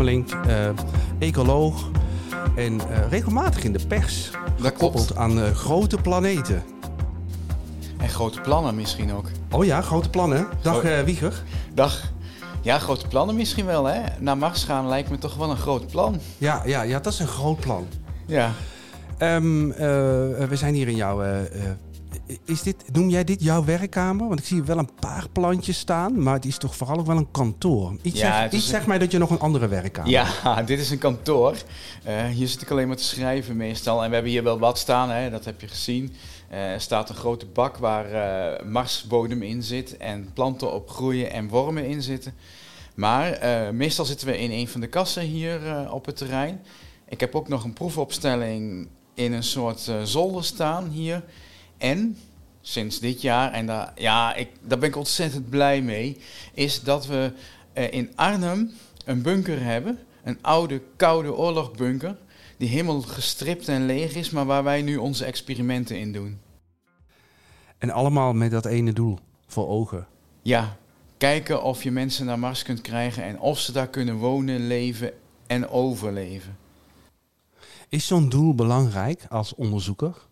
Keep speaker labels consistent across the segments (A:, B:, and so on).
A: Eh, ecoloog en eh, regelmatig in de pers.
B: Dat
A: Gekoppeld aan eh, grote planeten.
B: En grote plannen misschien ook.
A: Oh ja, grote plannen. Dag
B: Gro-
A: eh, Wieger.
B: Dag. Ja, grote plannen misschien wel, hè? Naar Mars gaan lijkt me toch wel een groot plan.
A: Ja, ja, ja, dat is een groot plan.
B: Ja.
A: Ehm, eh, we zijn hier in jouw. Is dit, noem jij dit jouw werkkamer? Want ik zie wel een paar plantjes staan, maar het is toch vooral ook wel een kantoor. Iets,
B: Ja,
A: zeg, iets
B: een-
A: zegt mij dat je nog een andere werkkamer hebt.
B: Ja, dit is een kantoor. Eh, hier zit ik alleen maar te schrijven meestal. En we hebben hier wel wat staan, hè? dat heb je gezien. Eh, er staat een grote bak waar eh, marsbodem in zit en planten op groeien en wormen in zitten. Maar meestal zitten we in een van de kassen hier op het terrein. Ik heb ook nog een proefopstelling in een soort zolder staan hier. En sinds dit jaar, en daar, ja, ik, daar ben ik ontzettend blij mee, is dat we eh, in Arnhem een bunker hebben. Een oude, koude oorlogbunker. Die helemaal gestript en leeg is, maar waar wij nu onze experimenten in doen.
A: En allemaal met dat ene doel voor ogen.
B: Ja, kijken of je mensen naar Mars kunt krijgen en of ze daar kunnen wonen, leven en overleven.
A: Is zo'n doel belangrijk als onderzoeker?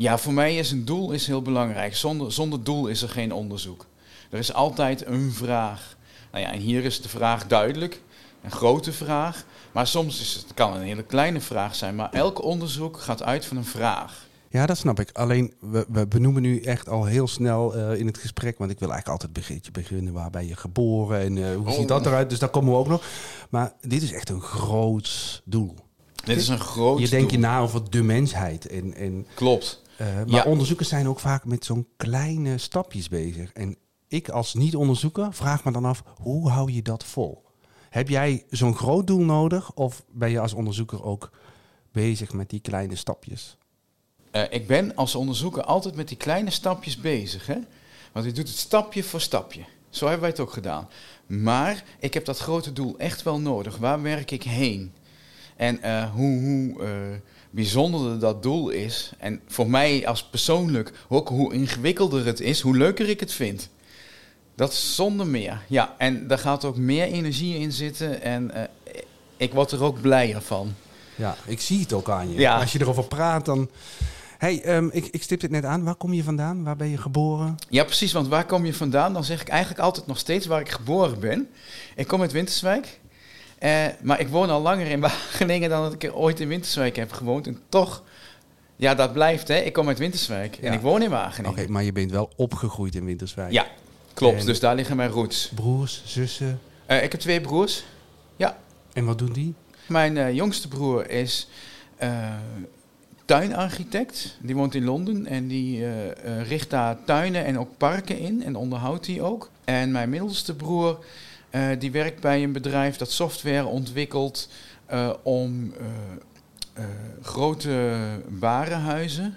B: Ja, voor mij is een doel is heel belangrijk. Zonder, zonder doel is er geen onderzoek. Er is altijd een vraag. Nou ja, en hier is de vraag duidelijk. Een grote vraag. Maar soms is het, kan een hele kleine vraag zijn. Maar elk onderzoek gaat uit van een vraag.
A: Ja, dat snap ik. Alleen, we, we benoemen nu echt al heel snel eh, in het gesprek... want ik wil eigenlijk altijd beetje beginnen... waar ben je geboren en eh, hoe
B: Oh.
A: ziet dat eruit? Dus daar komen we ook nog. Maar dit is echt een groot doel.
B: Dit is een groot
A: je denkt je na over de mensheid. En, en,
B: Klopt.
A: Eh, maar
B: Ja.
A: onderzoekers zijn ook vaak met zo'n kleine stapjes bezig. En ik als niet-onderzoeker vraag me dan af... hoe hou je dat vol? Heb jij zo'n groot doel nodig? Of ben je als onderzoeker ook bezig met die kleine stapjes?
B: Eh, ik ben als onderzoeker altijd met die kleine stapjes bezig. Hè? Want je doet het stapje voor stapje. Zo hebben wij het ook gedaan. Maar ik heb dat grote doel echt wel nodig. Waar werk ik heen? En eh, hoe, hoe bijzonderder dat doel is. En voor mij als persoonlijk ook hoe ingewikkelder het is, hoe leuker ik het vind. Dat is zonder meer. Ja, en daar gaat ook meer energie in zitten. En eh, ik word er ook blijer van.
A: Ja, ik zie het ook aan je.
B: Ja.
A: Als je erover praat, dan... hey, ehm, ik, ik stip dit net aan. Waar kom je vandaan? Waar ben je geboren?
B: Ja, precies, want waar kom je vandaan? Dan zeg ik eigenlijk altijd nog steeds waar ik geboren ben. Ik kom uit Winterswijk. Eh, maar ik woon al langer in Wageningen dan dat ik ooit in Winterswijk heb gewoond. En toch, ja, dat blijft, hè. Ik kom uit Winterswijk en
A: Ja.
B: ik woon in
A: Oké,
B: Wageningen.
A: maar je bent wel opgegroeid in Winterswijk.
B: Ja, klopt.
A: En-
B: Dus daar liggen mijn roots.
A: Broers, zussen.
B: Eh, ik heb twee broers.
A: En wat doen die?
B: Mijn eh, jongste broer is tuinarchitect. Die woont in Londen en die richt daar tuinen en ook parken in en onderhoudt die ook. En mijn middelste broer eh, die werkt bij een bedrijf dat software ontwikkelt eh, om eh, grote warenhuizen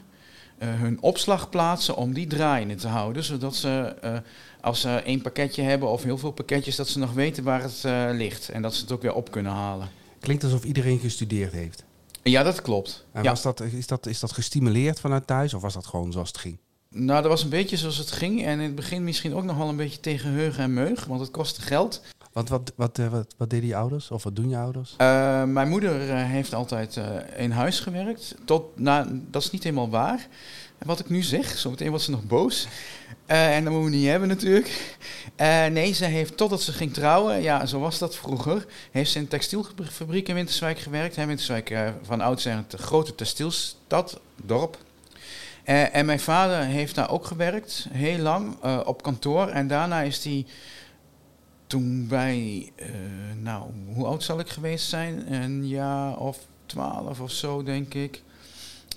B: hun opslagplaatsen om die draaiende te houden, zodat ze als ze één pakketje hebben of heel veel pakketjes, dat ze nog weten waar het ligt en dat ze het ook weer op kunnen halen.
A: Klinkt alsof iedereen gestudeerd heeft.
B: Ja, dat klopt.
A: En
B: ja.
A: was dat, is, dat, is dat gestimuleerd vanuit thuis of was dat gewoon zoals het ging?
B: Nou, dat was een beetje zoals het ging. En in het begin misschien ook nog wel een beetje tegen heug en meug, want het kostte geld.
A: Want wat, wat, eh, wat, wat deden je ouders? Of wat doen je ouders?
B: Eh, mijn moeder eh, heeft altijd in huis gewerkt. Tot, nou, dat is niet helemaal waar. Wat ik nu zeg, zometeen wordt ze nog boos. En dat moeten we niet hebben natuurlijk. Nee, ze heeft totdat ze ging trouwen, ja, zo was dat vroeger, heeft ze in een textielfabriek in Winterswijk gewerkt. Hè, Winterswijk van oudsher een grote textielstad, dorp. Eh, en mijn vader heeft daar ook gewerkt, heel lang, eh, op kantoor. En daarna is hij toen wij, eh, nou, hoe oud zal ik geweest zijn? Een jaar of twaalf of zo, denk ik.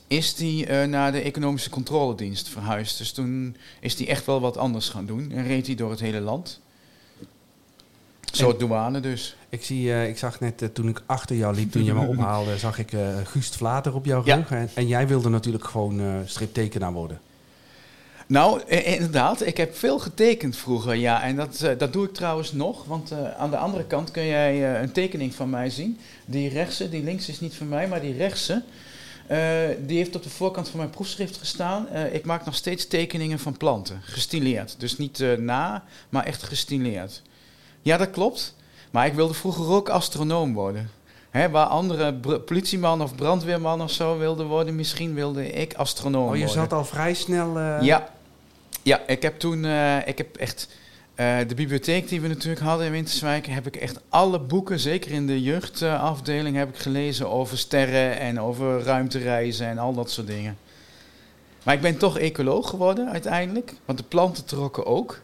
B: Is hij naar de economische controledienst verhuisd. Dus toen is hij echt wel wat anders gaan doen. En reed hij door het hele land. Soort douane dus.
A: Ik, zie, eh, ik zag net eh, toen ik achter jou liep, toen je me ophaalde, zag ik eh Guust Vlater op jouw
B: Ja.
A: rug. En, en jij wilde natuurlijk gewoon striptekenaar worden.
B: Nou, inderdaad. Ik heb veel getekend vroeger, ja. En dat, dat doe ik trouwens nog. Want aan de andere kant kun jij een tekening van mij zien. Die rechtse, die links is niet van mij, maar die rechtse... die heeft op de voorkant van mijn proefschrift gestaan. Ik maak nog steeds tekeningen van planten, gestileerd. Dus niet na, maar echt gestileerd. Ja, dat klopt. Maar ik wilde vroeger ook astronoom worden. Waar andere politieman of brandweerman of zo wilden worden, misschien wilde ik astronoom
A: Oh, je
B: worden.
A: zat al vrij snel... eh,
B: Ja. ja, ik heb toen, eh, ik heb echt, eh, de bibliotheek die we natuurlijk hadden in Winterswijk, heb ik echt alle boeken, zeker in de jeugdafdeling, heb ik gelezen over sterren en over ruimtereizen en al dat soort dingen. Maar ik ben toch ecoloog geworden uiteindelijk, want de planten trokken ook.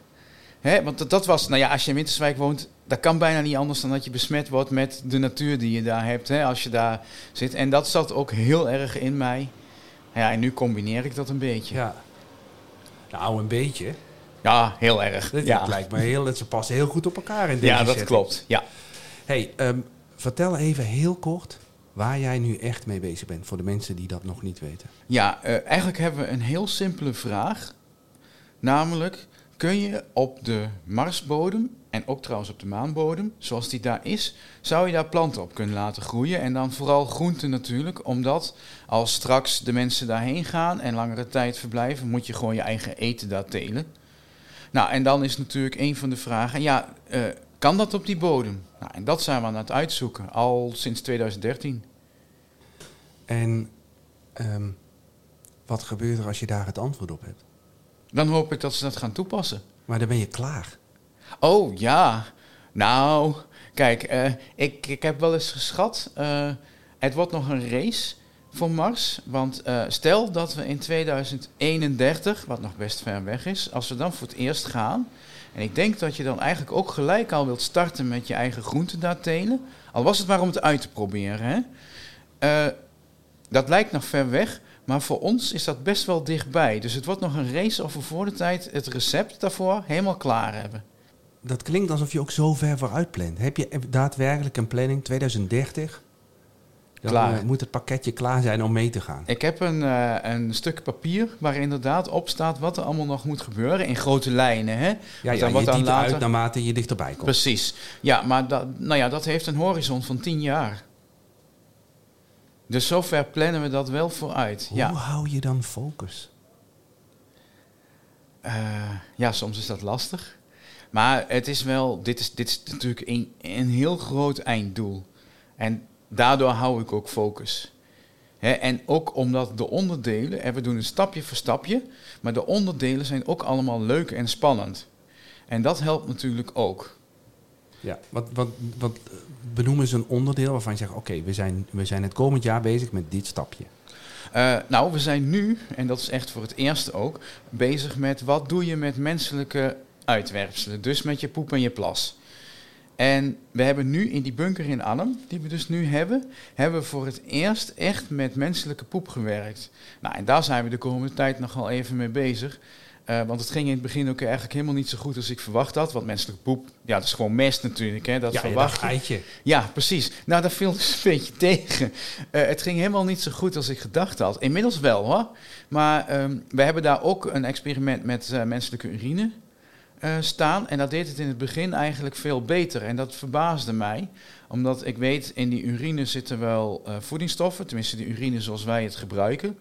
B: Hè, want dat, dat was, nou ja, als je in Winterswijk woont, dat kan bijna niet anders dan dat je besmet wordt met de natuur die je daar hebt, hè, als je daar zit. En dat zat ook heel erg in mij. Ja, en nu combineer ik dat een beetje.
A: ja. Nou, een beetje.
B: Ja, heel erg.
A: Dat
B: ja,
A: lijkt me heel... Ze passen heel goed op elkaar in deze
B: ja dat
A: setting.
B: klopt. Ja.
A: Hey, ehm, vertel even heel kort waar jij nu echt mee bezig bent. Voor de mensen die dat nog niet weten.
B: Ja, eh, eigenlijk hebben we een heel simpele vraag. Namelijk, kun je op de Marsbodem en ook trouwens op de maanbodem, zoals die daar is, zou je daar planten op kunnen laten groeien. En dan vooral groenten natuurlijk, omdat als straks de mensen daarheen gaan en langere tijd verblijven, moet je gewoon je eigen eten daar telen. Nou, en dan is natuurlijk een van de vragen, ja, eh, kan dat op die bodem? Nou, en dat zijn we aan het uitzoeken, al sinds 2013.
A: En ehm, wat gebeurt er als je daar het antwoord op hebt?
B: Dan hoop ik dat ze dat gaan toepassen.
A: Maar dan ben je klaar.
B: Oh ja, nou, kijk, eh, ik, ik heb wel eens geschat, eh, het wordt nog een race voor Mars. Want eh, stel dat we in 2031, wat nog best ver weg is, als we dan voor het eerst gaan. En ik denk dat je dan eigenlijk ook gelijk al wilt starten met je eigen groenten daar telen. Al was het maar om het uit te proberen. Hè? Dat lijkt nog ver weg, maar voor ons is dat best wel dichtbij. Dus het wordt nog een race of we voor de tijd het recept daarvoor helemaal klaar hebben.
A: Dat klinkt alsof je ook zo ver vooruit plant. Heb je daadwerkelijk een planning 2030? Dan
B: Klaar.
A: eh, moet het pakketje klaar zijn om mee te gaan.
B: Ik heb een, eh, een stuk papier waar inderdaad op staat wat er allemaal nog moet gebeuren in grote lijnen. Hè?
A: Ja,
B: dan
A: ja je
B: dan later-
A: uit naarmate je dichterbij komt.
B: Precies. Ja, maar dat, nou ja, dat heeft een horizon van 10 jaar. Dus zover plannen we dat wel vooruit.
A: Hoe
B: Ja.
A: hou je dan focus?
B: Eh, ja, soms is dat lastig. Maar het is wel, dit is, dit is natuurlijk een, een heel groot einddoel. En daardoor hou ik ook focus. En ook omdat de onderdelen, en we doen het stapje voor stapje, maar de onderdelen zijn ook allemaal leuk en spannend. En dat helpt natuurlijk ook.
A: Ja, wat, wat, wat eh, benoem eens een onderdeel waarvan je zegt... oké, we, zijn, we zijn het komend jaar bezig met dit stapje.
B: Eh, nou, we zijn nu, en dat is echt voor het eerst ook, bezig met wat doe je met menselijke uitwerpselen. Dus met je poep en je plas. En we hebben nu in die bunker in Arnhem, die we dus nu hebben, hebben we voor het eerst echt met menselijke poep gewerkt. Nou, en daar zijn we de komende tijd nogal even mee bezig. Eh, want het ging in het begin ook eigenlijk helemaal niet zo goed als ik verwacht had. Want menselijke poep, ja, dat is gewoon mest natuurlijk. Hè, dat
A: ja, je
B: verwacht
A: dacht, eitje.
B: ja, precies. Nou, dat viel dus een beetje tegen. Eh, het ging helemaal niet zo goed als ik gedacht had. Inmiddels wel hoor. Maar ehm, we hebben daar ook een experiment met eh, menselijke urine staan. En dat deed het in het begin eigenlijk veel beter. En dat verbaasde mij. Omdat ik weet, in die urine zitten wel voedingsstoffen. Tenminste, de urine zoals wij het gebruiken.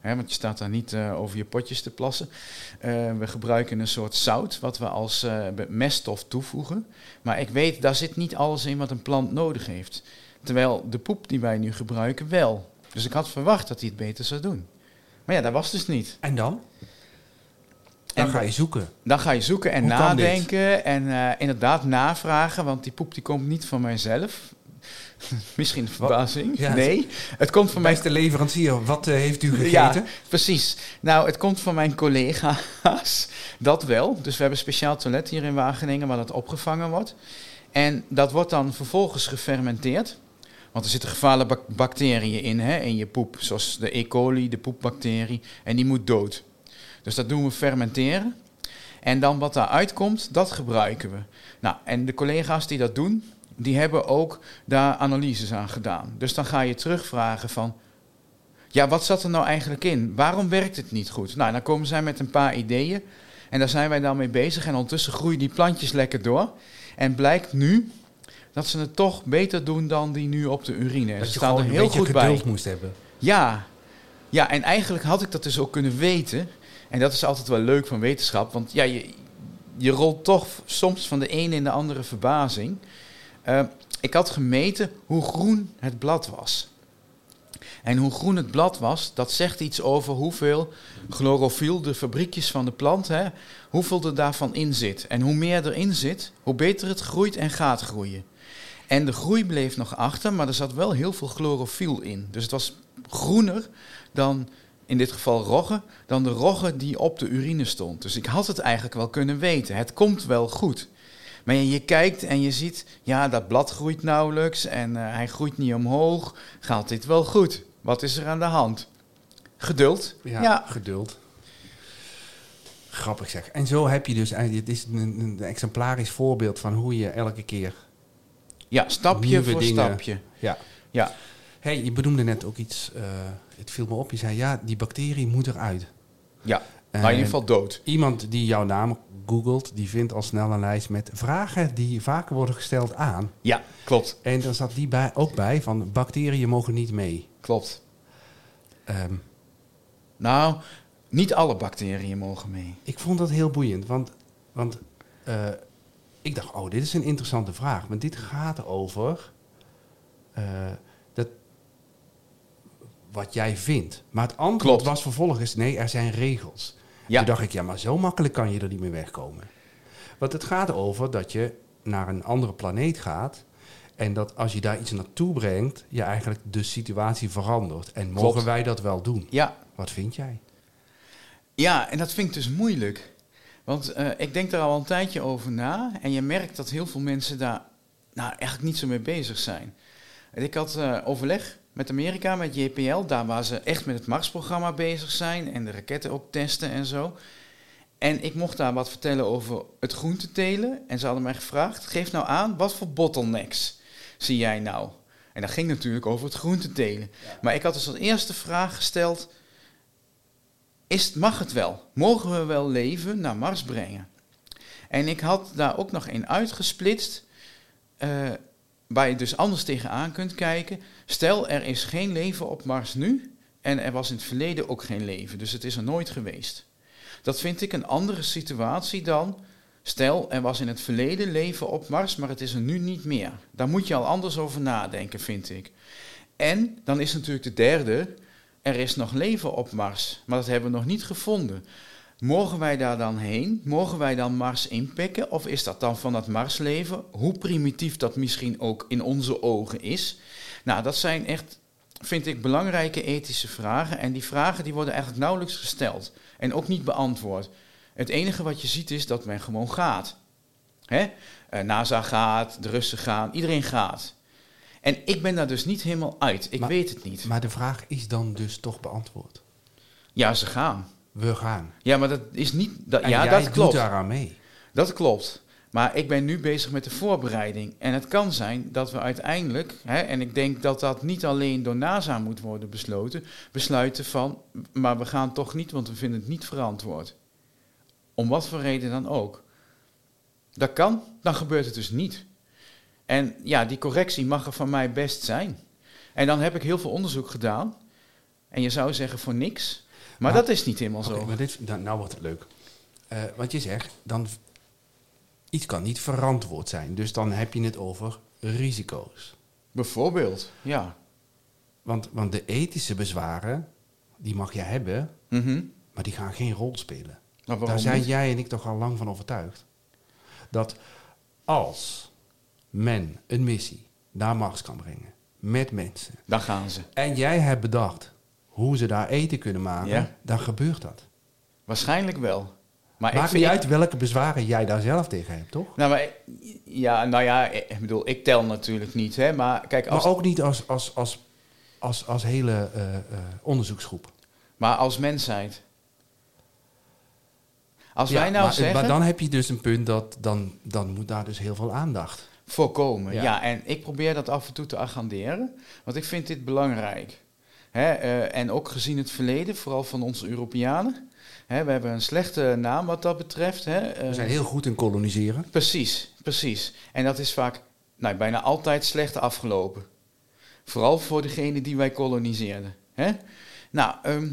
B: Hè, want je staat daar niet eh, over je potjes te plassen. Eh, we gebruiken een soort zout, wat we als eh, meststof toevoegen. Maar ik weet, daar zit niet alles in wat een plant nodig heeft. Terwijl de poep die wij nu gebruiken wel. Dus ik had verwacht dat hij het beter zou doen. Maar ja, dat was dus niet.
A: En dan? Dan
B: En
A: ga je zoeken.
B: Dan ga je zoeken en
A: Hoe
B: nadenken en inderdaad navragen, want die poep die komt niet van mijzelf. Misschien een verbazing.
A: Ja,
B: nee, het komt van mijn
A: Beste leverancier, wat eh, heeft u gegeten?
B: Ja, precies. Nou, het komt van mijn collega's. Dat wel. Dus we hebben een speciaal toilet hier in Wageningen waar dat opgevangen wordt. En dat wordt dan vervolgens gefermenteerd. Want er zitten gevaarlijke bak- bacteriën in, hè, in je poep. Zoals de E. coli, de poepbacterie. En die moet dood. Dus dat doen we fermenteren. En dan wat daaruit komt, dat gebruiken we. Nou, en de collega's die dat doen, die hebben ook daar analyses aan gedaan. Dus dan ga je terugvragen van, ja, wat zat er nou eigenlijk in? Waarom werkt het niet goed? Nou, dan komen zij met een paar ideeën en daar zijn wij dan mee bezig. En ondertussen groeien die plantjes lekker door. En blijkt nu dat ze het toch beter doen dan die nu op de urine.
A: Dat
B: ze
A: je
B: staan er
A: een
B: heel
A: beetje
B: goed
A: geduld
B: bij.
A: moest hebben.
B: Ja. ja, en eigenlijk had ik dat dus ook kunnen weten. En dat is altijd wel leuk van wetenschap. Want ja, je, je rolt toch soms van de ene in de andere verbazing. Eh, ik had gemeten hoe groen het blad was. En hoe groen het blad was, dat zegt iets over hoeveel chlorofiel, de fabriekjes van de plant, hè, hoeveel er daarvan in zit. En hoe meer erin zit, hoe beter het groeit en gaat groeien. En de groei bleef nog achter, maar er zat wel heel veel chlorofiel in. Dus het was groener dan, in dit geval rogge, dan de rogge die op de urine stond. Dus ik had het eigenlijk wel kunnen weten. Het komt wel goed. Maar je, je kijkt en je ziet, ja, dat blad groeit nauwelijks en eh, hij groeit niet omhoog. Gaat dit wel goed? Wat is er aan de hand? Geduld.
A: Ja,
B: Ja.
A: geduld. Grappig zeg. En zo heb je dus, dit is een, een exemplarisch voorbeeld van hoe je elke keer...
B: Ja, stapje voor
A: dingen.
B: stapje.
A: Ja.
B: Ja.
A: hey, je benoemde net ook iets, eh, het viel me op. Je zei, ja, die bacterie moet eruit.
B: Ja, maar in ieder
A: En
B: geval dood.
A: Iemand die jouw naam googelt, die vindt al snel een lijst met vragen die vaker worden gesteld aan.
B: Ja, klopt.
A: En dan zat die bij, ook bij van bacteriën mogen niet mee.
B: Klopt.
A: Ehm,
B: Nou, niet alle bacteriën mogen mee.
A: ik vond dat heel boeiend, want, want eh, ik dacht, oh, dit is een interessante vraag. Want dit gaat over eh, dat, wat jij vindt. Maar het antwoord
B: Klopt.
A: was vervolgens, nee, er zijn regels.
B: Ja,
A: Toen dacht ik, ja, maar zo makkelijk kan je er niet mee wegkomen. Want het gaat over dat je naar een andere planeet gaat. En dat als je daar iets naartoe brengt, je eigenlijk de situatie verandert. En mogen
B: Klopt.
A: wij dat wel doen?
B: ja.
A: Wat vind jij?
B: ja, en dat vind ik dus moeilijk. Want eh, ik denk daar al een tijdje over na. En je merkt dat heel veel mensen daar nou, eigenlijk niet zo mee bezig zijn. En ik had eh, overleg met Amerika, met JPL. Daar waar ze echt met het Marsprogramma bezig zijn. En de raketten ook testen en zo. En ik mocht daar wat vertellen over het groentetelen. En ze hadden mij gevraagd, geef nou aan, wat voor bottlenecks zie jij nou? En dat ging natuurlijk over het groentetelen. Maar ik had dus als eerste vraag gesteld, is, mag het wel? Mogen we wel leven naar Mars brengen? En ik had daar ook nog een uitgesplitst, eh, waar je dus anders tegenaan kunt kijken. Stel, er is geen leven op Mars nu en er was in het verleden ook geen leven, dus het is er nooit geweest. Dat vind ik een andere situatie dan, stel, er was in het verleden leven op Mars, maar het is er nu niet meer. Daar moet je al anders over nadenken, vind ik. En dan is natuurlijk de derde, er is nog leven op Mars, maar dat hebben we nog niet gevonden. Mogen wij daar dan heen? Mogen wij dan Mars inpikken? Of is dat dan van dat Marsleven? Hoe primitief dat misschien ook in onze ogen is. Nou, dat zijn echt, vind ik, belangrijke ethische vragen. En die vragen die worden eigenlijk nauwelijks gesteld. En ook niet beantwoord. Het enige wat je ziet is dat men gewoon gaat. Hè? Eh, NASA gaat, de Russen gaan, iedereen gaat. En ik ben daar dus niet helemaal uit. Ik
A: Maar-
B: weet het niet.
A: Maar de vraag is dan dus toch beantwoord.
B: Ja, ze gaan.
A: We gaan.
B: Ja, maar dat is niet. Dat,
A: En
B: ja,
A: jij
B: dat klopt.
A: doet daaraan mee.
B: Dat klopt. Maar ik ben nu bezig met de voorbereiding. En het kan zijn dat we uiteindelijk, hè, en ik denk dat dat niet alleen door NASA moet worden besloten, besluiten van, maar we gaan toch niet, want we vinden het niet verantwoord. Om wat voor reden dan ook. Dat kan, dan gebeurt het dus niet. En ja, die correctie mag er van mij best zijn. En dan heb ik heel veel onderzoek gedaan. En je zou zeggen voor niks. Maar,
A: Maar-
B: dat is niet helemaal zo.
A: maar dit, nou wordt het leuk. Eh want je zegt, dan, iets kan niet verantwoord zijn. Dus dan heb je het over risico's.
B: Bijvoorbeeld, ja.
A: Want, want de ethische bezwaren, die mag je hebben,
B: Mhm.
A: maar die gaan geen rol spelen. Daar zijn
B: niet?
A: jij en ik toch al lang van overtuigd. Dat als men een missie naar Mars kan brengen, met mensen,
B: Dan gaan ze.
A: en jij hebt bedacht hoe ze daar eten kunnen maken,
B: Ja.
A: dan gebeurt dat.
B: Waarschijnlijk wel. Maar
A: Maakt niet uit welke bezwaren jij daar zelf tegen hebt, toch?
B: Nou, maar, ja, nou ja, ik bedoel, ik tel natuurlijk niet, hè. Maar kijk, als,
A: Maar ook niet als, als, als, als, als hele eh, eh, onderzoeksgroep.
B: maar als mensheid. Als
A: Ja,
B: wij nou
A: maar,
B: zeggen...
A: maar dan heb je dus een punt dat dan, dan moet daar dus heel veel aandacht.
B: Voorkomen,
A: Ja.
B: ja. En ik probeer dat af en toe te agenderen, want ik vind dit belangrijk. Hè, eh, en ook gezien het verleden, vooral van onze Europeanen. Hè, we hebben een slechte naam wat dat betreft. Hè, eh,
A: We zijn heel goed in koloniseren.
B: Precies, precies. En dat is vaak nou, bijna altijd slecht afgelopen. Vooral voor degene die wij koloniseerden. Hè? Nou, ehm,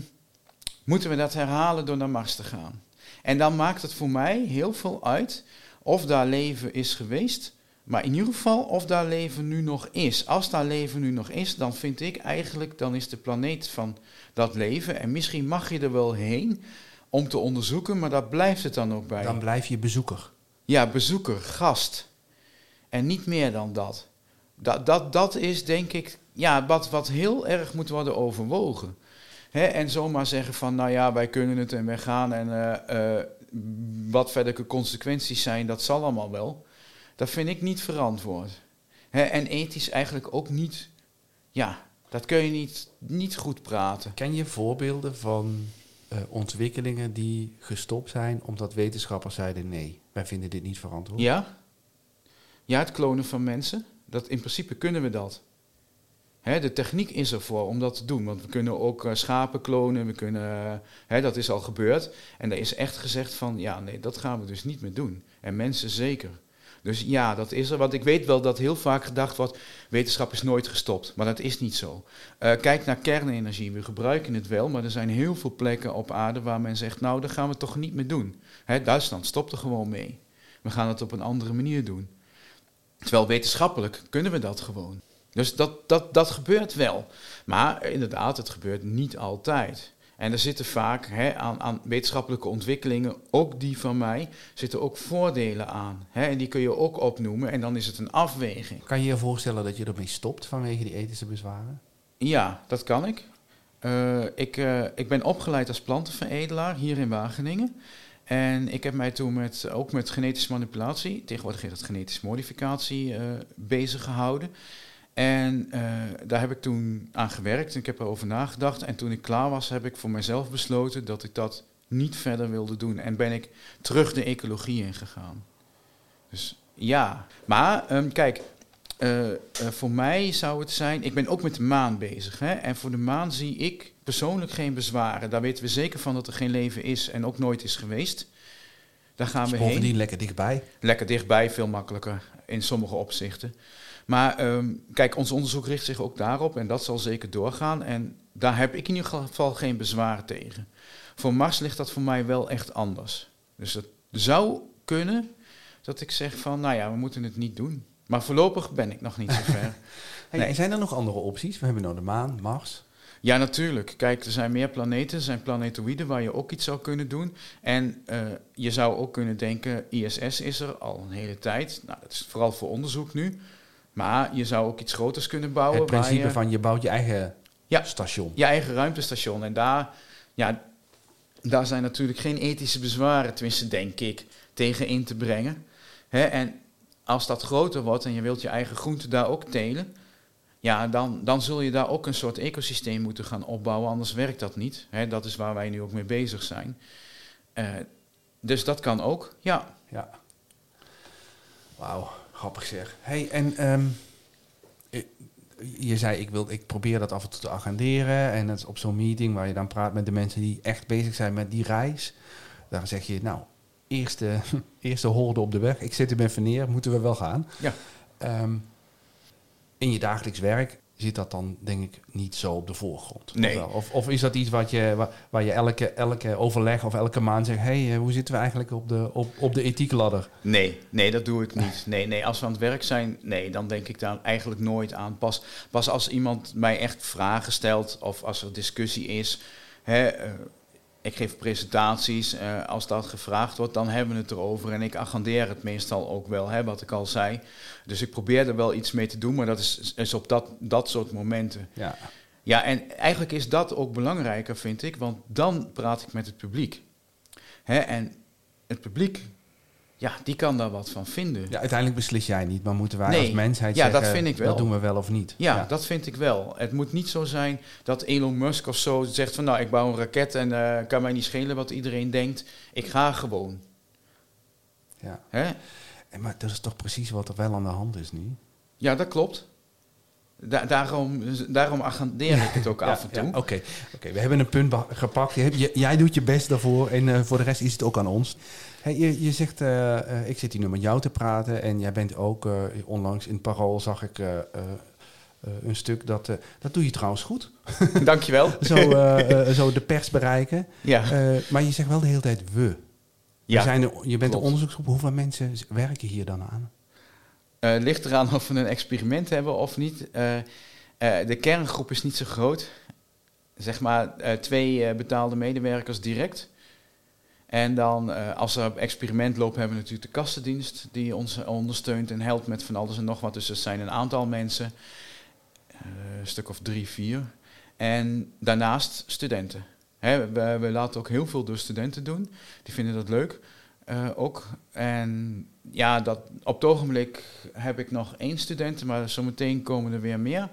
B: moeten we dat herhalen door naar Mars te gaan. En dan maakt het voor mij heel veel uit of daar leven is geweest. Maar in ieder geval of daar leven nu nog is. Als daar leven nu nog is, dan vind ik eigenlijk, dan is de planeet van dat leven. En misschien mag je er wel heen om te onderzoeken, maar daar blijft het dan ook bij.
A: Dan blijf je bezoeker.
B: Ja, bezoeker, gast. En niet meer dan dat. Dat, dat, dat is denk ik ja, wat, wat heel erg moet worden overwogen. Hè, en zomaar zeggen van, nou ja, wij kunnen het en wij gaan en eh, eh, wat verdere consequenties zijn, dat zal allemaal wel. Dat vind ik niet verantwoord. En ethisch eigenlijk ook niet, ja, dat kun je niet, niet goed praten.
A: Ken je voorbeelden van eh, ontwikkelingen die gestopt zijn omdat wetenschappers zeiden nee, wij vinden dit niet verantwoord?
B: Ja? Ja, het klonen van mensen. Dat, in principe kunnen we dat. Hè, de techniek is ervoor om dat te doen. Want we kunnen ook eh, schapen klonen. We kunnen, eh, hè, dat is al gebeurd. En daar is echt gezegd van, ja, nee, dat gaan we dus niet meer doen. En mensen zeker. Dus ja, dat is er. Want ik weet wel dat heel vaak gedacht wordt, wetenschap is nooit gestopt. Maar dat is niet zo. Eh, kijk naar kernenergie. We gebruiken het wel, maar er zijn heel veel plekken op aarde waar men zegt, nou, dat gaan we toch niet meer doen. Hè, Duitsland stopt er gewoon mee. We gaan het op een andere manier doen. Terwijl wetenschappelijk kunnen we dat gewoon. Dus dat, dat, dat gebeurt wel. Maar inderdaad, het gebeurt niet altijd. En er zitten vaak hè, aan, aan wetenschappelijke ontwikkelingen, ook die van mij, zitten ook voordelen aan. Hè, en die kun je ook opnoemen en dan is het een afweging.
A: Kan je je voorstellen dat je ermee stopt vanwege die ethische bezwaren?
B: Ja, dat kan ik. Eh, ik, eh, ik ben opgeleid als plantenveredelaar hier in Wageningen. En ik heb mij toen met, ook met genetische manipulatie, tegenwoordig heet het genetische modificatie, eh, bezig gehouden. En eh, daar heb ik toen aan gewerkt en ik heb erover nagedacht. En toen ik klaar was, heb ik voor mezelf besloten dat ik dat niet verder wilde doen. En ben ik terug de ecologie ingegaan. Dus ja, maar ehm, kijk, eh, eh, voor mij zou het zijn, ik ben ook met de maan bezig. Hè? En voor de maan zie ik persoonlijk geen bezwaren. Daar weten we zeker van dat er geen leven is en ook nooit is geweest. Daar gaan we heen.
A: bovendien lekker dichtbij.
B: Lekker dichtbij, veel makkelijker in sommige opzichten. Maar ehm, kijk, ons onderzoek richt zich ook daarop en dat zal zeker doorgaan. En daar heb ik in ieder geval geen bezwaar tegen. Voor Mars ligt dat voor mij wel echt anders. Dus het zou kunnen dat ik zeg van, nou ja, we moeten het niet doen. Maar voorlopig ben ik nog niet zo ver. Nee.
A: Zijn er nog andere opties? We hebben nou de maan, Mars.
B: Ja, natuurlijk. Kijk, er zijn meer planeten, er zijn planetoïden waar je ook iets zou kunnen doen. En eh, je zou ook kunnen denken, ISS is er al een hele tijd. Nou, dat is vooral voor onderzoek nu. Maar je zou ook iets groters kunnen bouwen.
A: Het principe
B: je,
A: van je bouwt je eigen
B: Ja.
A: station.
B: je eigen ruimtestation. En daar, ja, daar zijn natuurlijk geen ethische bezwaren, tenminste denk ik, tegen in te brengen. Hè, en als dat groter wordt en je wilt je eigen groente daar ook telen, ja, dan, dan zul je daar ook een soort ecosysteem moeten gaan opbouwen, anders werkt dat niet. Hè, dat is waar wij nu ook mee bezig zijn. Eh, dus dat kan ook, ja.
A: Ja. Wauw, grappig zeg. Hey, en ehm, eh, je zei, ik, wil, ik probeer dat af en toe te agenderen. En het is op zo'n meeting waar je dan praat met de mensen die echt bezig zijn met die reis. Daar zeg je, nou, eerste, eerste horde op de weg. Ik zit er ben neer, moeten we wel gaan.
B: Ja.
A: Ehm, in je dagelijks werk zit dat dan denk ik niet zo op de voorgrond.
B: Nee.
A: Of, of, is dat iets wat je, waar, waar je elke, elke overleg of elke maand zegt... hé, hey, eh, hoe zitten we eigenlijk op de, op, op de ethiekladder?
B: Nee, nee, dat doe ik niet. Nee, nee, als we aan het werk zijn, nee, dan denk ik daar eigenlijk nooit aan. Pas, pas als iemand mij echt vragen stelt of als er discussie is. Hè, eh, ik geef presentaties, eh, als dat gevraagd wordt, dan hebben we het erover. En ik agendeer het meestal ook wel, hè, wat ik al zei. Dus ik probeer er wel iets mee te doen, maar dat is, is op dat, dat soort momenten.
A: Ja.
B: Ja, en eigenlijk is dat ook belangrijker, vind ik, want dan praat ik met het publiek. Hè, en het publiek ja, die kan daar wat van vinden.
A: Ja, uiteindelijk beslis jij niet, maar moeten wij
B: Nee.
A: als mensheid
B: Ja,
A: zeggen,
B: dat vind ik wel.
A: dat doen we wel of niet.
B: Ja, dat vind ik wel. Het moet niet zo zijn dat Elon Musk of zo zegt van nou, ik bouw een raket en eh, kan mij niet schelen wat iedereen denkt. Ik ga gewoon.
A: Ja.
B: Hè?
A: En Maar dat is toch precies wat er wel aan de hand is nu?
B: Ja, dat klopt. Da- daarom, daarom agendeer ik het ook af en toe.
A: Ja, Oké, Oké, we hebben een punt gepakt. Jij doet je best daarvoor en eh, voor de rest is het ook aan ons. Hey, je, je zegt, eh, eh, ik zit hier nu met jou te praten en jij bent ook, eh, onlangs in Parool zag ik een stuk, dat, dat doe je trouwens goed.
B: Dankjewel.
A: Zo, zo de pers bereiken.
B: Ja.
A: Maar je zegt wel de hele tijd we. we
B: Ja.
A: zijn er- je bent een onderzoeksgroep. Hoeveel mensen werken hier dan aan?
B: Ligt eraan of we een experiment hebben of niet. De kerngroep is niet zo groot. Zeg maar twee betaalde medewerkers direct. En dan, eh, als er experiment loopt, hebben we natuurlijk de kastendienst die ons ondersteunt en helpt met van alles en nog wat. Dus dat zijn een aantal mensen, eh, een stuk of drie, vier. En daarnaast studenten. Hè, we, we laten ook heel veel door studenten doen. Die vinden dat leuk. eh, ook. En ja, dat, op het ogenblik heb ik nog één student, maar zometeen komen er weer meer.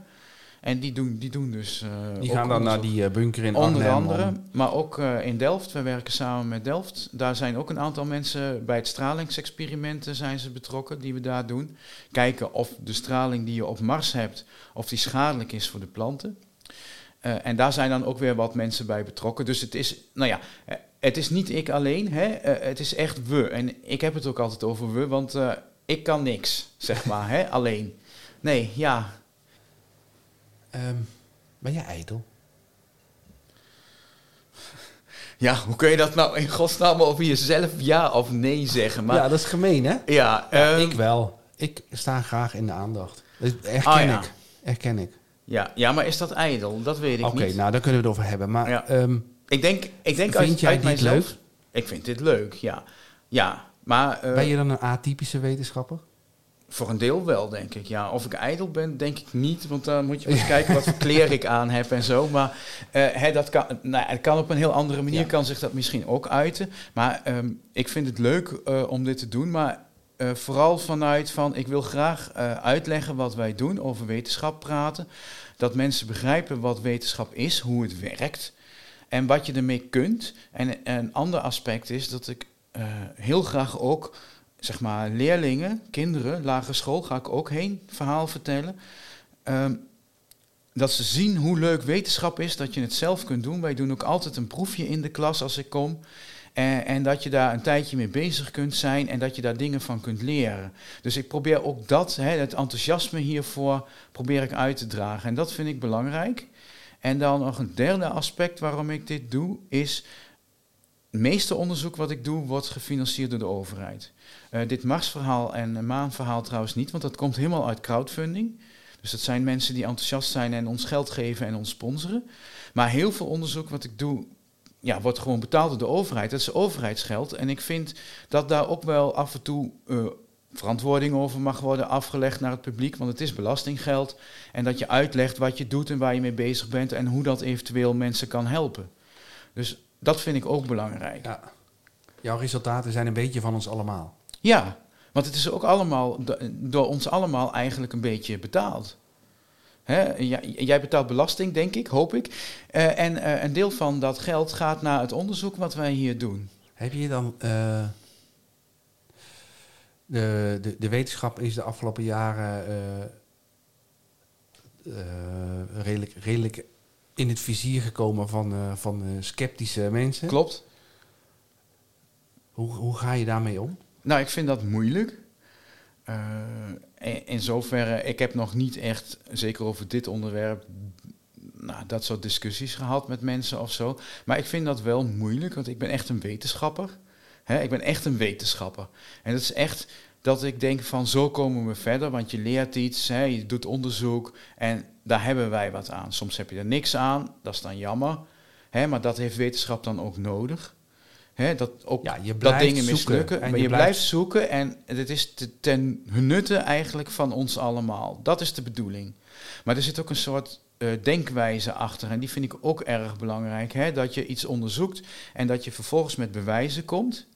B: En die doen, die doen dus. eh,
A: Die gaan dan naar die eh, bunker in
B: Onder
A: Arnhem.
B: andere,
A: om-
B: maar ook eh, in Delft. We werken samen met Delft. Daar zijn ook een aantal mensen bij het stralingsexperimenten zijn ze betrokken die we daar doen. Kijken of de straling die je op Mars hebt, of die schadelijk is voor de planten. En daar zijn dan ook weer wat mensen bij betrokken. Dus het is, nou ja, het is niet ik alleen, hè? het is echt we. En ik heb het ook altijd over we, want ik kan niks, zeg maar, hè? alleen. Nee, ja,
A: Ehm, ben je ijdel?
B: Ja, hoe kun je dat nou in godsnaam over jezelf ja of nee zeggen? Maar,
A: ja, dat is gemeen, hè?
B: ja, ehm,
A: ik wel. Ik sta graag in de aandacht. Dat erken
B: Ah, ja.
A: ik. Ik.
B: ja, ja, maar is dat ijdel? Dat weet ik
A: Oké,
B: niet.
A: nou, daar kunnen we het over hebben. Maar
B: Ja.
A: ehm,
B: ik denk, ik denk
A: Vind
B: uit,
A: jij
B: uit
A: dit
B: mijzelf-
A: leuk?
B: Ik vind dit leuk, ja. Ja, maar eh,
A: ben je dan een atypische wetenschapper?
B: Voor een deel wel, denk ik. Ja, of ik ijdel ben, denk ik niet. Want dan moet je eens kijken wat voor kleren ik aan heb en zo. Maar hè, dat kan, nou, het kan op een heel andere manier,
A: Ja.
B: kan zich dat misschien ook uiten. Maar ehm, ik vind het leuk eh, om dit te doen. Maar eh, vooral vanuit van, ik wil graag uitleggen wat wij doen, over wetenschap praten. Dat mensen begrijpen wat wetenschap is, hoe het werkt en wat je ermee kunt. En een ander aspect is dat ik heel graag ook zeg maar, leerlingen, kinderen, lagere school, ga ik ook heen verhaal vertellen. Ehm, dat ze zien hoe leuk wetenschap is, dat je het zelf kunt doen. Wij doen ook altijd een proefje in de klas als ik kom. En, en dat je daar een tijdje mee bezig kunt zijn en dat je daar dingen van kunt leren. Dus ik probeer ook dat, hè, het enthousiasme hiervoor, probeer ik uit te dragen. En dat vind ik belangrijk. En dan nog een derde aspect waarom ik dit doe, is meeste onderzoek wat ik doe, wordt gefinancierd door de overheid. Eh, dit Marsverhaal en Maanverhaal trouwens niet, want dat komt helemaal uit crowdfunding. Dus dat zijn mensen die enthousiast zijn en ons geld geven en ons sponsoren. Maar heel veel onderzoek wat ik doe, ja, wordt gewoon betaald door de overheid. Dat is overheidsgeld. En ik vind dat daar ook wel af en toe eh, verantwoording over mag worden afgelegd naar het publiek, want het is belastinggeld. En dat je uitlegt wat je doet en waar je mee bezig bent en hoe dat eventueel mensen kan helpen. Dus dat vind ik ook belangrijk.
A: Ja. Jouw resultaten zijn een beetje van ons allemaal.
B: Ja, want het is ook allemaal do- door ons allemaal eigenlijk een beetje betaald. Hè? Jij, betaalt belasting, denk ik, hoop ik. Eh, en eh, een deel van dat geld gaat naar het onderzoek wat wij hier doen.
A: Heb je dan... eh, de, de, de wetenschap is de afgelopen jaren redelijk, redelijk in het vizier gekomen van, eh, van eh, sceptische mensen.
B: Klopt.
A: Hoe, hoe ga je daarmee om?
B: Nou, ik vind dat moeilijk. Eh, in, zoverre, ik heb nog niet echt, zeker over dit onderwerp, nou, dat soort discussies gehad met mensen of zo. Maar ik vind dat wel moeilijk, want ik ben echt een wetenschapper. Ik ben echt een wetenschapper. En dat is echt dat ik denk van zo komen we verder, want je leert iets, hè, je doet onderzoek en daar hebben wij wat aan. Soms heb je er niks aan, dat is dan jammer. Hè, maar dat heeft wetenschap dan ook nodig. Hè, dat ook
A: Ja, je
B: dat dingen
A: zoeken.
B: mislukken.
A: En
B: Maar
A: je
B: je,
A: blijft-
B: blijft zoeken en het is te- ten nutte eigenlijk van ons allemaal. Dat is de bedoeling. Maar er zit ook een soort eh, denkwijze achter en die vind ik ook erg belangrijk. Hè? Dat je iets onderzoekt en dat je vervolgens met bewijzen komt.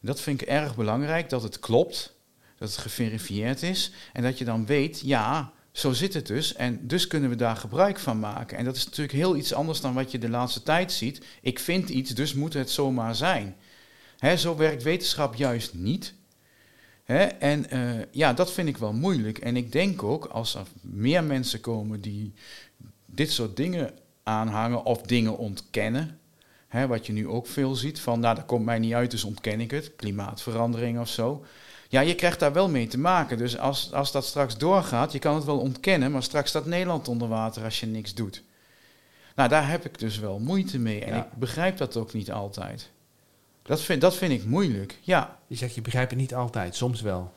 B: Dat vind ik erg belangrijk, dat het klopt, dat het geverifieerd is en dat je dan weet, ja, zo zit het dus en dus kunnen we daar gebruik van maken. En dat is natuurlijk heel iets anders dan wat je de laatste tijd ziet. Ik vind iets, dus moet het zomaar zijn. Hè, zo werkt wetenschap juist niet. Hè, en uh, ja, dat vind ik wel moeilijk. En ik denk ook, als er meer mensen komen die dit soort dingen aanhangen of dingen ontkennen, hè, wat je nu ook veel ziet, van nou dat komt mij niet uit, dus ontken ik het, klimaatverandering of zo. Ja, je krijgt daar wel mee te maken. Dus als, als dat straks doorgaat, je kan het wel ontkennen, maar straks staat Nederland onder water als je niks doet. Nou, daar heb ik dus wel moeite mee. En ik begrijp dat ook niet altijd. Dat vind, dat vind ik moeilijk, ja.
A: Je zegt, je begrijpt het niet altijd, soms wel.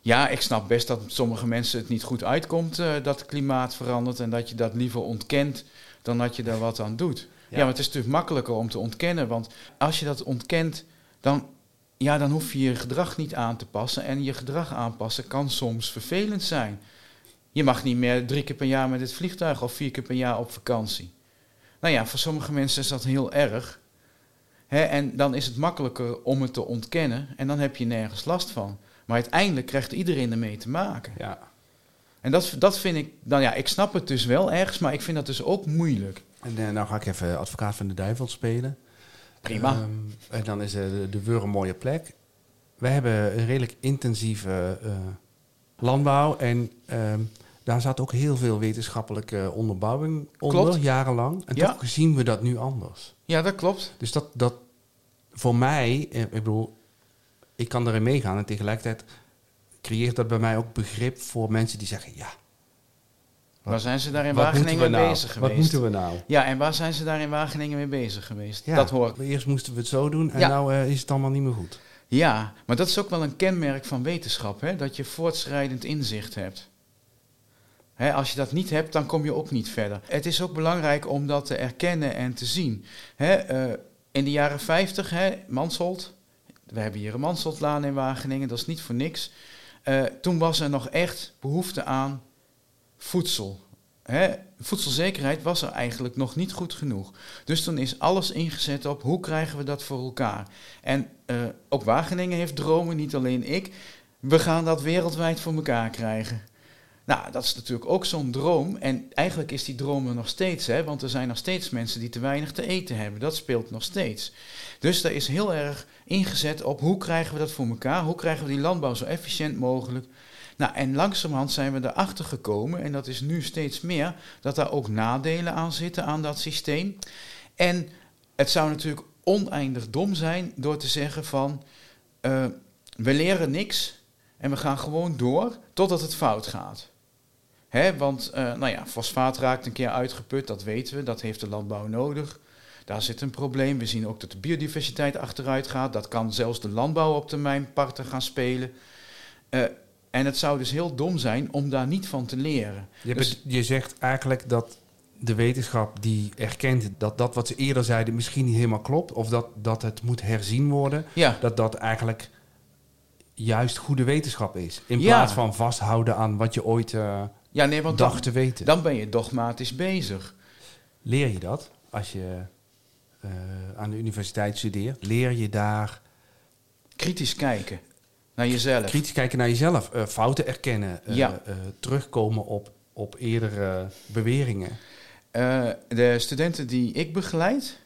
B: Ja, ik snap best dat sommige mensen het niet goed uitkomt uh, dat het klimaat verandert en dat je dat liever ontkent dan dat je daar wat aan doet. Ja. maar het is natuurlijk makkelijker om te ontkennen, want als je dat ontkent, dan, ja, dan hoef je je gedrag niet aan te passen. En je gedrag aanpassen kan soms vervelend zijn. Je mag niet meer drie keer per jaar met het vliegtuig of vier keer per jaar op vakantie. Nou ja, voor sommige mensen is dat heel erg. Hè, en dan is het makkelijker om het te ontkennen en dan heb je nergens last van. Maar uiteindelijk krijgt iedereen ermee te maken.
A: Ja.
B: En dat, dat vind ik, nou ja, ik snap het dus wel ergens, maar ik vind dat dus ook moeilijk.
A: En uh, nou ga ik even advocaat van de duivel spelen.
B: Prima.
A: Um, en dan is de, de Weur een mooie plek. Wij hebben een redelijk intensieve uh, landbouw en um, daar zat ook heel veel wetenschappelijke onderbouwing onder,
B: klopt.
A: jarenlang. En
B: Ja.
A: toch zien we dat nu anders.
B: Ja, dat klopt.
A: Dus dat, dat voor mij, eh, ik bedoel, ik kan erin meegaan en tegelijkertijd creëert dat bij mij ook begrip voor mensen die zeggen, ja,
B: Waar zijn ze daar in
A: wat
B: Wageningen mee
A: nou?
B: bezig
A: Wat
B: geweest?
A: moeten we nou?
B: Ja, en waar zijn ze daar in Wageningen mee bezig geweest?
A: Ja,
B: Dat hoor ik.
A: Eerst moesten we het zo doen en
B: Ja.
A: nou eh, is het allemaal niet meer goed.
B: Ja, maar dat is ook wel een kenmerk van wetenschap, hè? dat je voortschrijdend inzicht hebt. Hè, als je dat niet hebt, dan kom je ook niet verder. Het is ook belangrijk om dat te erkennen en te zien. Hè, eh, in de jaren 50, hè, Mansholt, we hebben hier een Mansholtlaan in Wageningen, dat is niet voor niks. Eh, toen was er nog echt behoefte aan voedsel. Hè, voedselzekerheid was er eigenlijk nog niet goed genoeg. Dus toen is alles ingezet op hoe krijgen we dat voor elkaar. En eh, ook Wageningen heeft dromen, niet alleen ik. We gaan dat wereldwijd voor elkaar krijgen. Nou, dat is natuurlijk ook zo'n droom. En eigenlijk is die droom er nog steeds, hè, want er zijn nog steeds mensen die te weinig te eten hebben. Dat speelt nog steeds. Dus daar is heel erg ingezet op hoe krijgen we dat voor elkaar? Hoe krijgen we die landbouw zo efficiënt mogelijk? Nou, en langzamerhand zijn we erachter gekomen, en dat is nu steeds meer, dat daar ook nadelen aan zitten aan dat systeem. En het zou natuurlijk oneindig dom zijn door te zeggen van, eh, we leren niks en we gaan gewoon door totdat het fout gaat. Hè, want, eh, nou ja, fosfaat raakt een keer uitgeput, dat weten we, dat heeft de landbouw nodig. Daar zit een probleem. We zien ook dat de biodiversiteit achteruit gaat. Dat kan zelfs de landbouw op termijn parten gaan spelen. Uh, en het zou dus heel dom zijn om daar niet van te leren.
A: Je,
B: Dus-
A: je zegt eigenlijk dat de wetenschap die erkent dat dat wat ze eerder zeiden misschien niet helemaal klopt, of dat, dat het moet herzien worden,
B: Ja,
A: dat dat eigenlijk juist goede wetenschap is. In
B: Ja.
A: plaats van vasthouden aan wat je ooit eh,
B: ja nee, want
A: dacht
B: dan,
A: te weten.
B: dan ben je dogmatisch bezig.
A: Leer je dat als je eh, aan de universiteit studeert? Leer je daar
B: Kritisch kijken naar jezelf.
A: kritisch kijken naar jezelf, eh, fouten erkennen, eh,
B: Ja.
A: eh, terugkomen op, op eerdere beweringen?
B: De studenten die ik begeleid,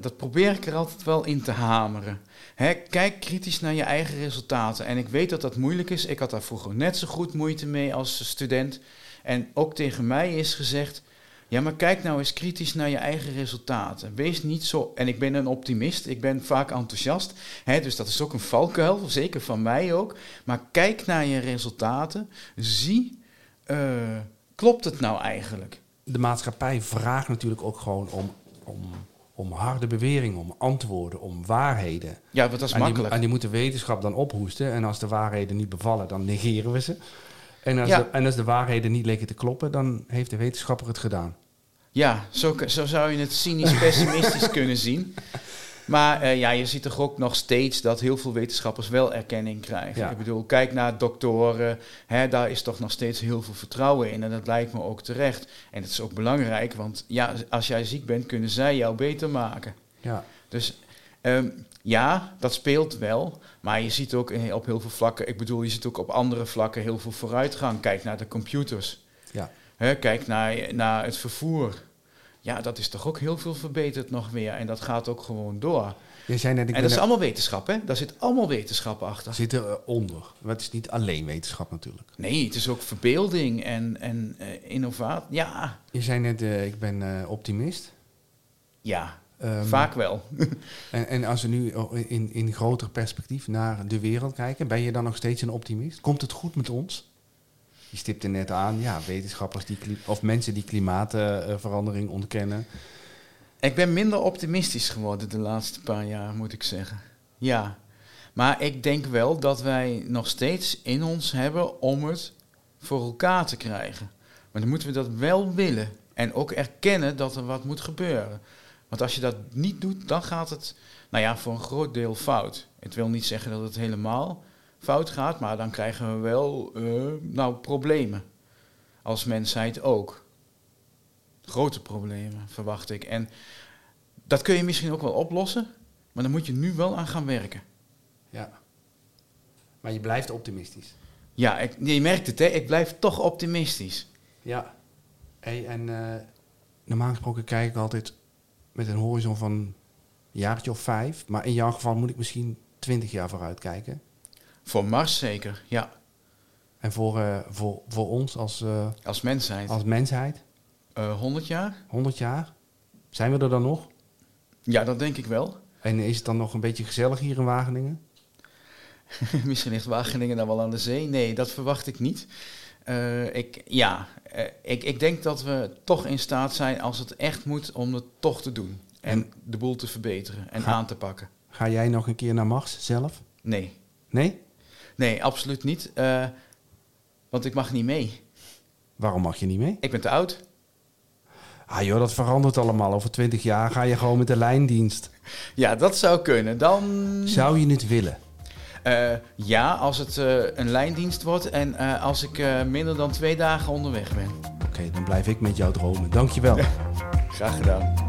B: dat probeer ik er altijd wel in te hameren. Hè, kijk kritisch naar je eigen resultaten. En ik weet dat dat moeilijk is. Ik had daar vroeger net zo goed moeite mee als student. En ook tegen mij is gezegd: ja, maar kijk nou eens kritisch naar je eigen resultaten. Wees niet zo. En ik ben een optimist, ik ben vaak enthousiast. Hè, dus dat is ook een valkuil, zeker van mij ook. Maar kijk naar je resultaten. Zie, eh, klopt het nou eigenlijk?
A: De maatschappij vraagt natuurlijk ook gewoon om, om, om harde beweringen, om antwoorden, om waarheden.
B: Ja, want dat is
A: En die,
B: makkelijk.
A: en die moet de wetenschap dan ophoesten. En als de waarheden niet bevallen, dan negeren we ze. En als,
B: Ja.
A: de, en als de waarheden niet leken te kloppen, dan heeft de wetenschapper het gedaan.
B: Ja, zo, zo zou je het cynisch pessimistisch kunnen zien. Maar eh, ja, je ziet toch ook nog steeds dat heel veel wetenschappers wel erkenning krijgen.
A: Ja.
B: Ik bedoel, kijk naar doktoren, hè, daar is toch nog steeds heel veel vertrouwen in. En dat lijkt me ook terecht. En het is ook belangrijk, want ja, als jij ziek bent, kunnen zij jou beter maken.
A: Ja.
B: Dus Ehm, ja, dat speelt wel. Maar je ziet ook in- op heel veel vlakken, ik bedoel, je ziet ook op andere vlakken heel veel vooruitgang. Kijk naar de computers.
A: Ja.
B: Kijk naar, naar het vervoer. Ja, dat is toch ook heel veel verbeterd nog weer. En dat gaat ook gewoon door.
A: Je zei net, ik
B: en dat is
A: er-
B: allemaal wetenschap, hè? Daar zit allemaal wetenschap achter.
A: zit eronder. Maar het is niet alleen wetenschap natuurlijk.
B: Nee, het is ook verbeelding en, en eh, innovatie. Ja,
A: Je zei net, eh, ik ben eh, optimist.
B: ja,
A: Ehm,
B: vaak wel.
A: En, en als we nu in, in groter perspectief naar de wereld kijken, ben je dan nog steeds een optimist? Komt het goed met ons? Je stipte net aan, ja, wetenschappers die of mensen die klimaatverandering ontkennen.
B: Ik ben minder optimistisch geworden de laatste paar jaar, moet ik zeggen. Ja, maar ik denk wel dat wij nog steeds in ons hebben om het voor elkaar te krijgen. Maar dan moeten we dat wel willen en ook erkennen dat er wat moet gebeuren. Want als je dat niet doet, dan gaat het, nou ja, voor een groot deel fout. Het wil niet zeggen dat het helemaal fout gaat, maar dan krijgen we wel, eh, nou, problemen. Als mensheid ook. Grote problemen, verwacht ik. En dat kun je misschien ook wel oplossen, maar dan moet je nu wel aan gaan werken.
A: Ja. Maar je blijft optimistisch.
B: Ja, ik, je merkt het, hè? ik blijf toch optimistisch.
A: Ja. Hey, en eh, normaal gesproken kijk ik altijd met een horizon van een jaartje of vijf. Maar in jouw geval moet ik misschien twintig jaar vooruit kijken.
B: Voor Mars zeker, ja.
A: En voor, eh, voor, voor ons als, eh,
B: Als mensheid.
A: als mensheid,
B: Eh 100 jaar?
A: 100 jaar, zijn we er dan nog?
B: Ja, dat denk ik wel.
A: En is het dan nog een beetje gezellig hier in Wageningen?
B: Misschien ligt Wageningen dan wel aan de zee. Nee, dat verwacht ik niet. Ik, ja, eh, ik, ik denk dat we toch in staat zijn, als het echt moet, om het toch te doen. En de boel te verbeteren en
A: Ga-
B: aan te pakken.
A: Ga jij nog een keer naar Mars zelf?
B: Nee,
A: Nee?
B: nee, absoluut niet. Eh, want ik mag niet mee.
A: Waarom mag je niet mee?
B: Ik ben te oud.
A: Ah joh, dat verandert allemaal. Over 20 jaar ga je gewoon met de lijndienst.
B: Ja, dat zou kunnen. Dan.
A: Zou je het willen?
B: Eh, ja, als het eh, een lijndienst wordt en eh, als ik minder dan twee dagen onderweg ben.
A: Oké, dan blijf ik met jou dromen. Dankjewel.
B: Graag gedaan.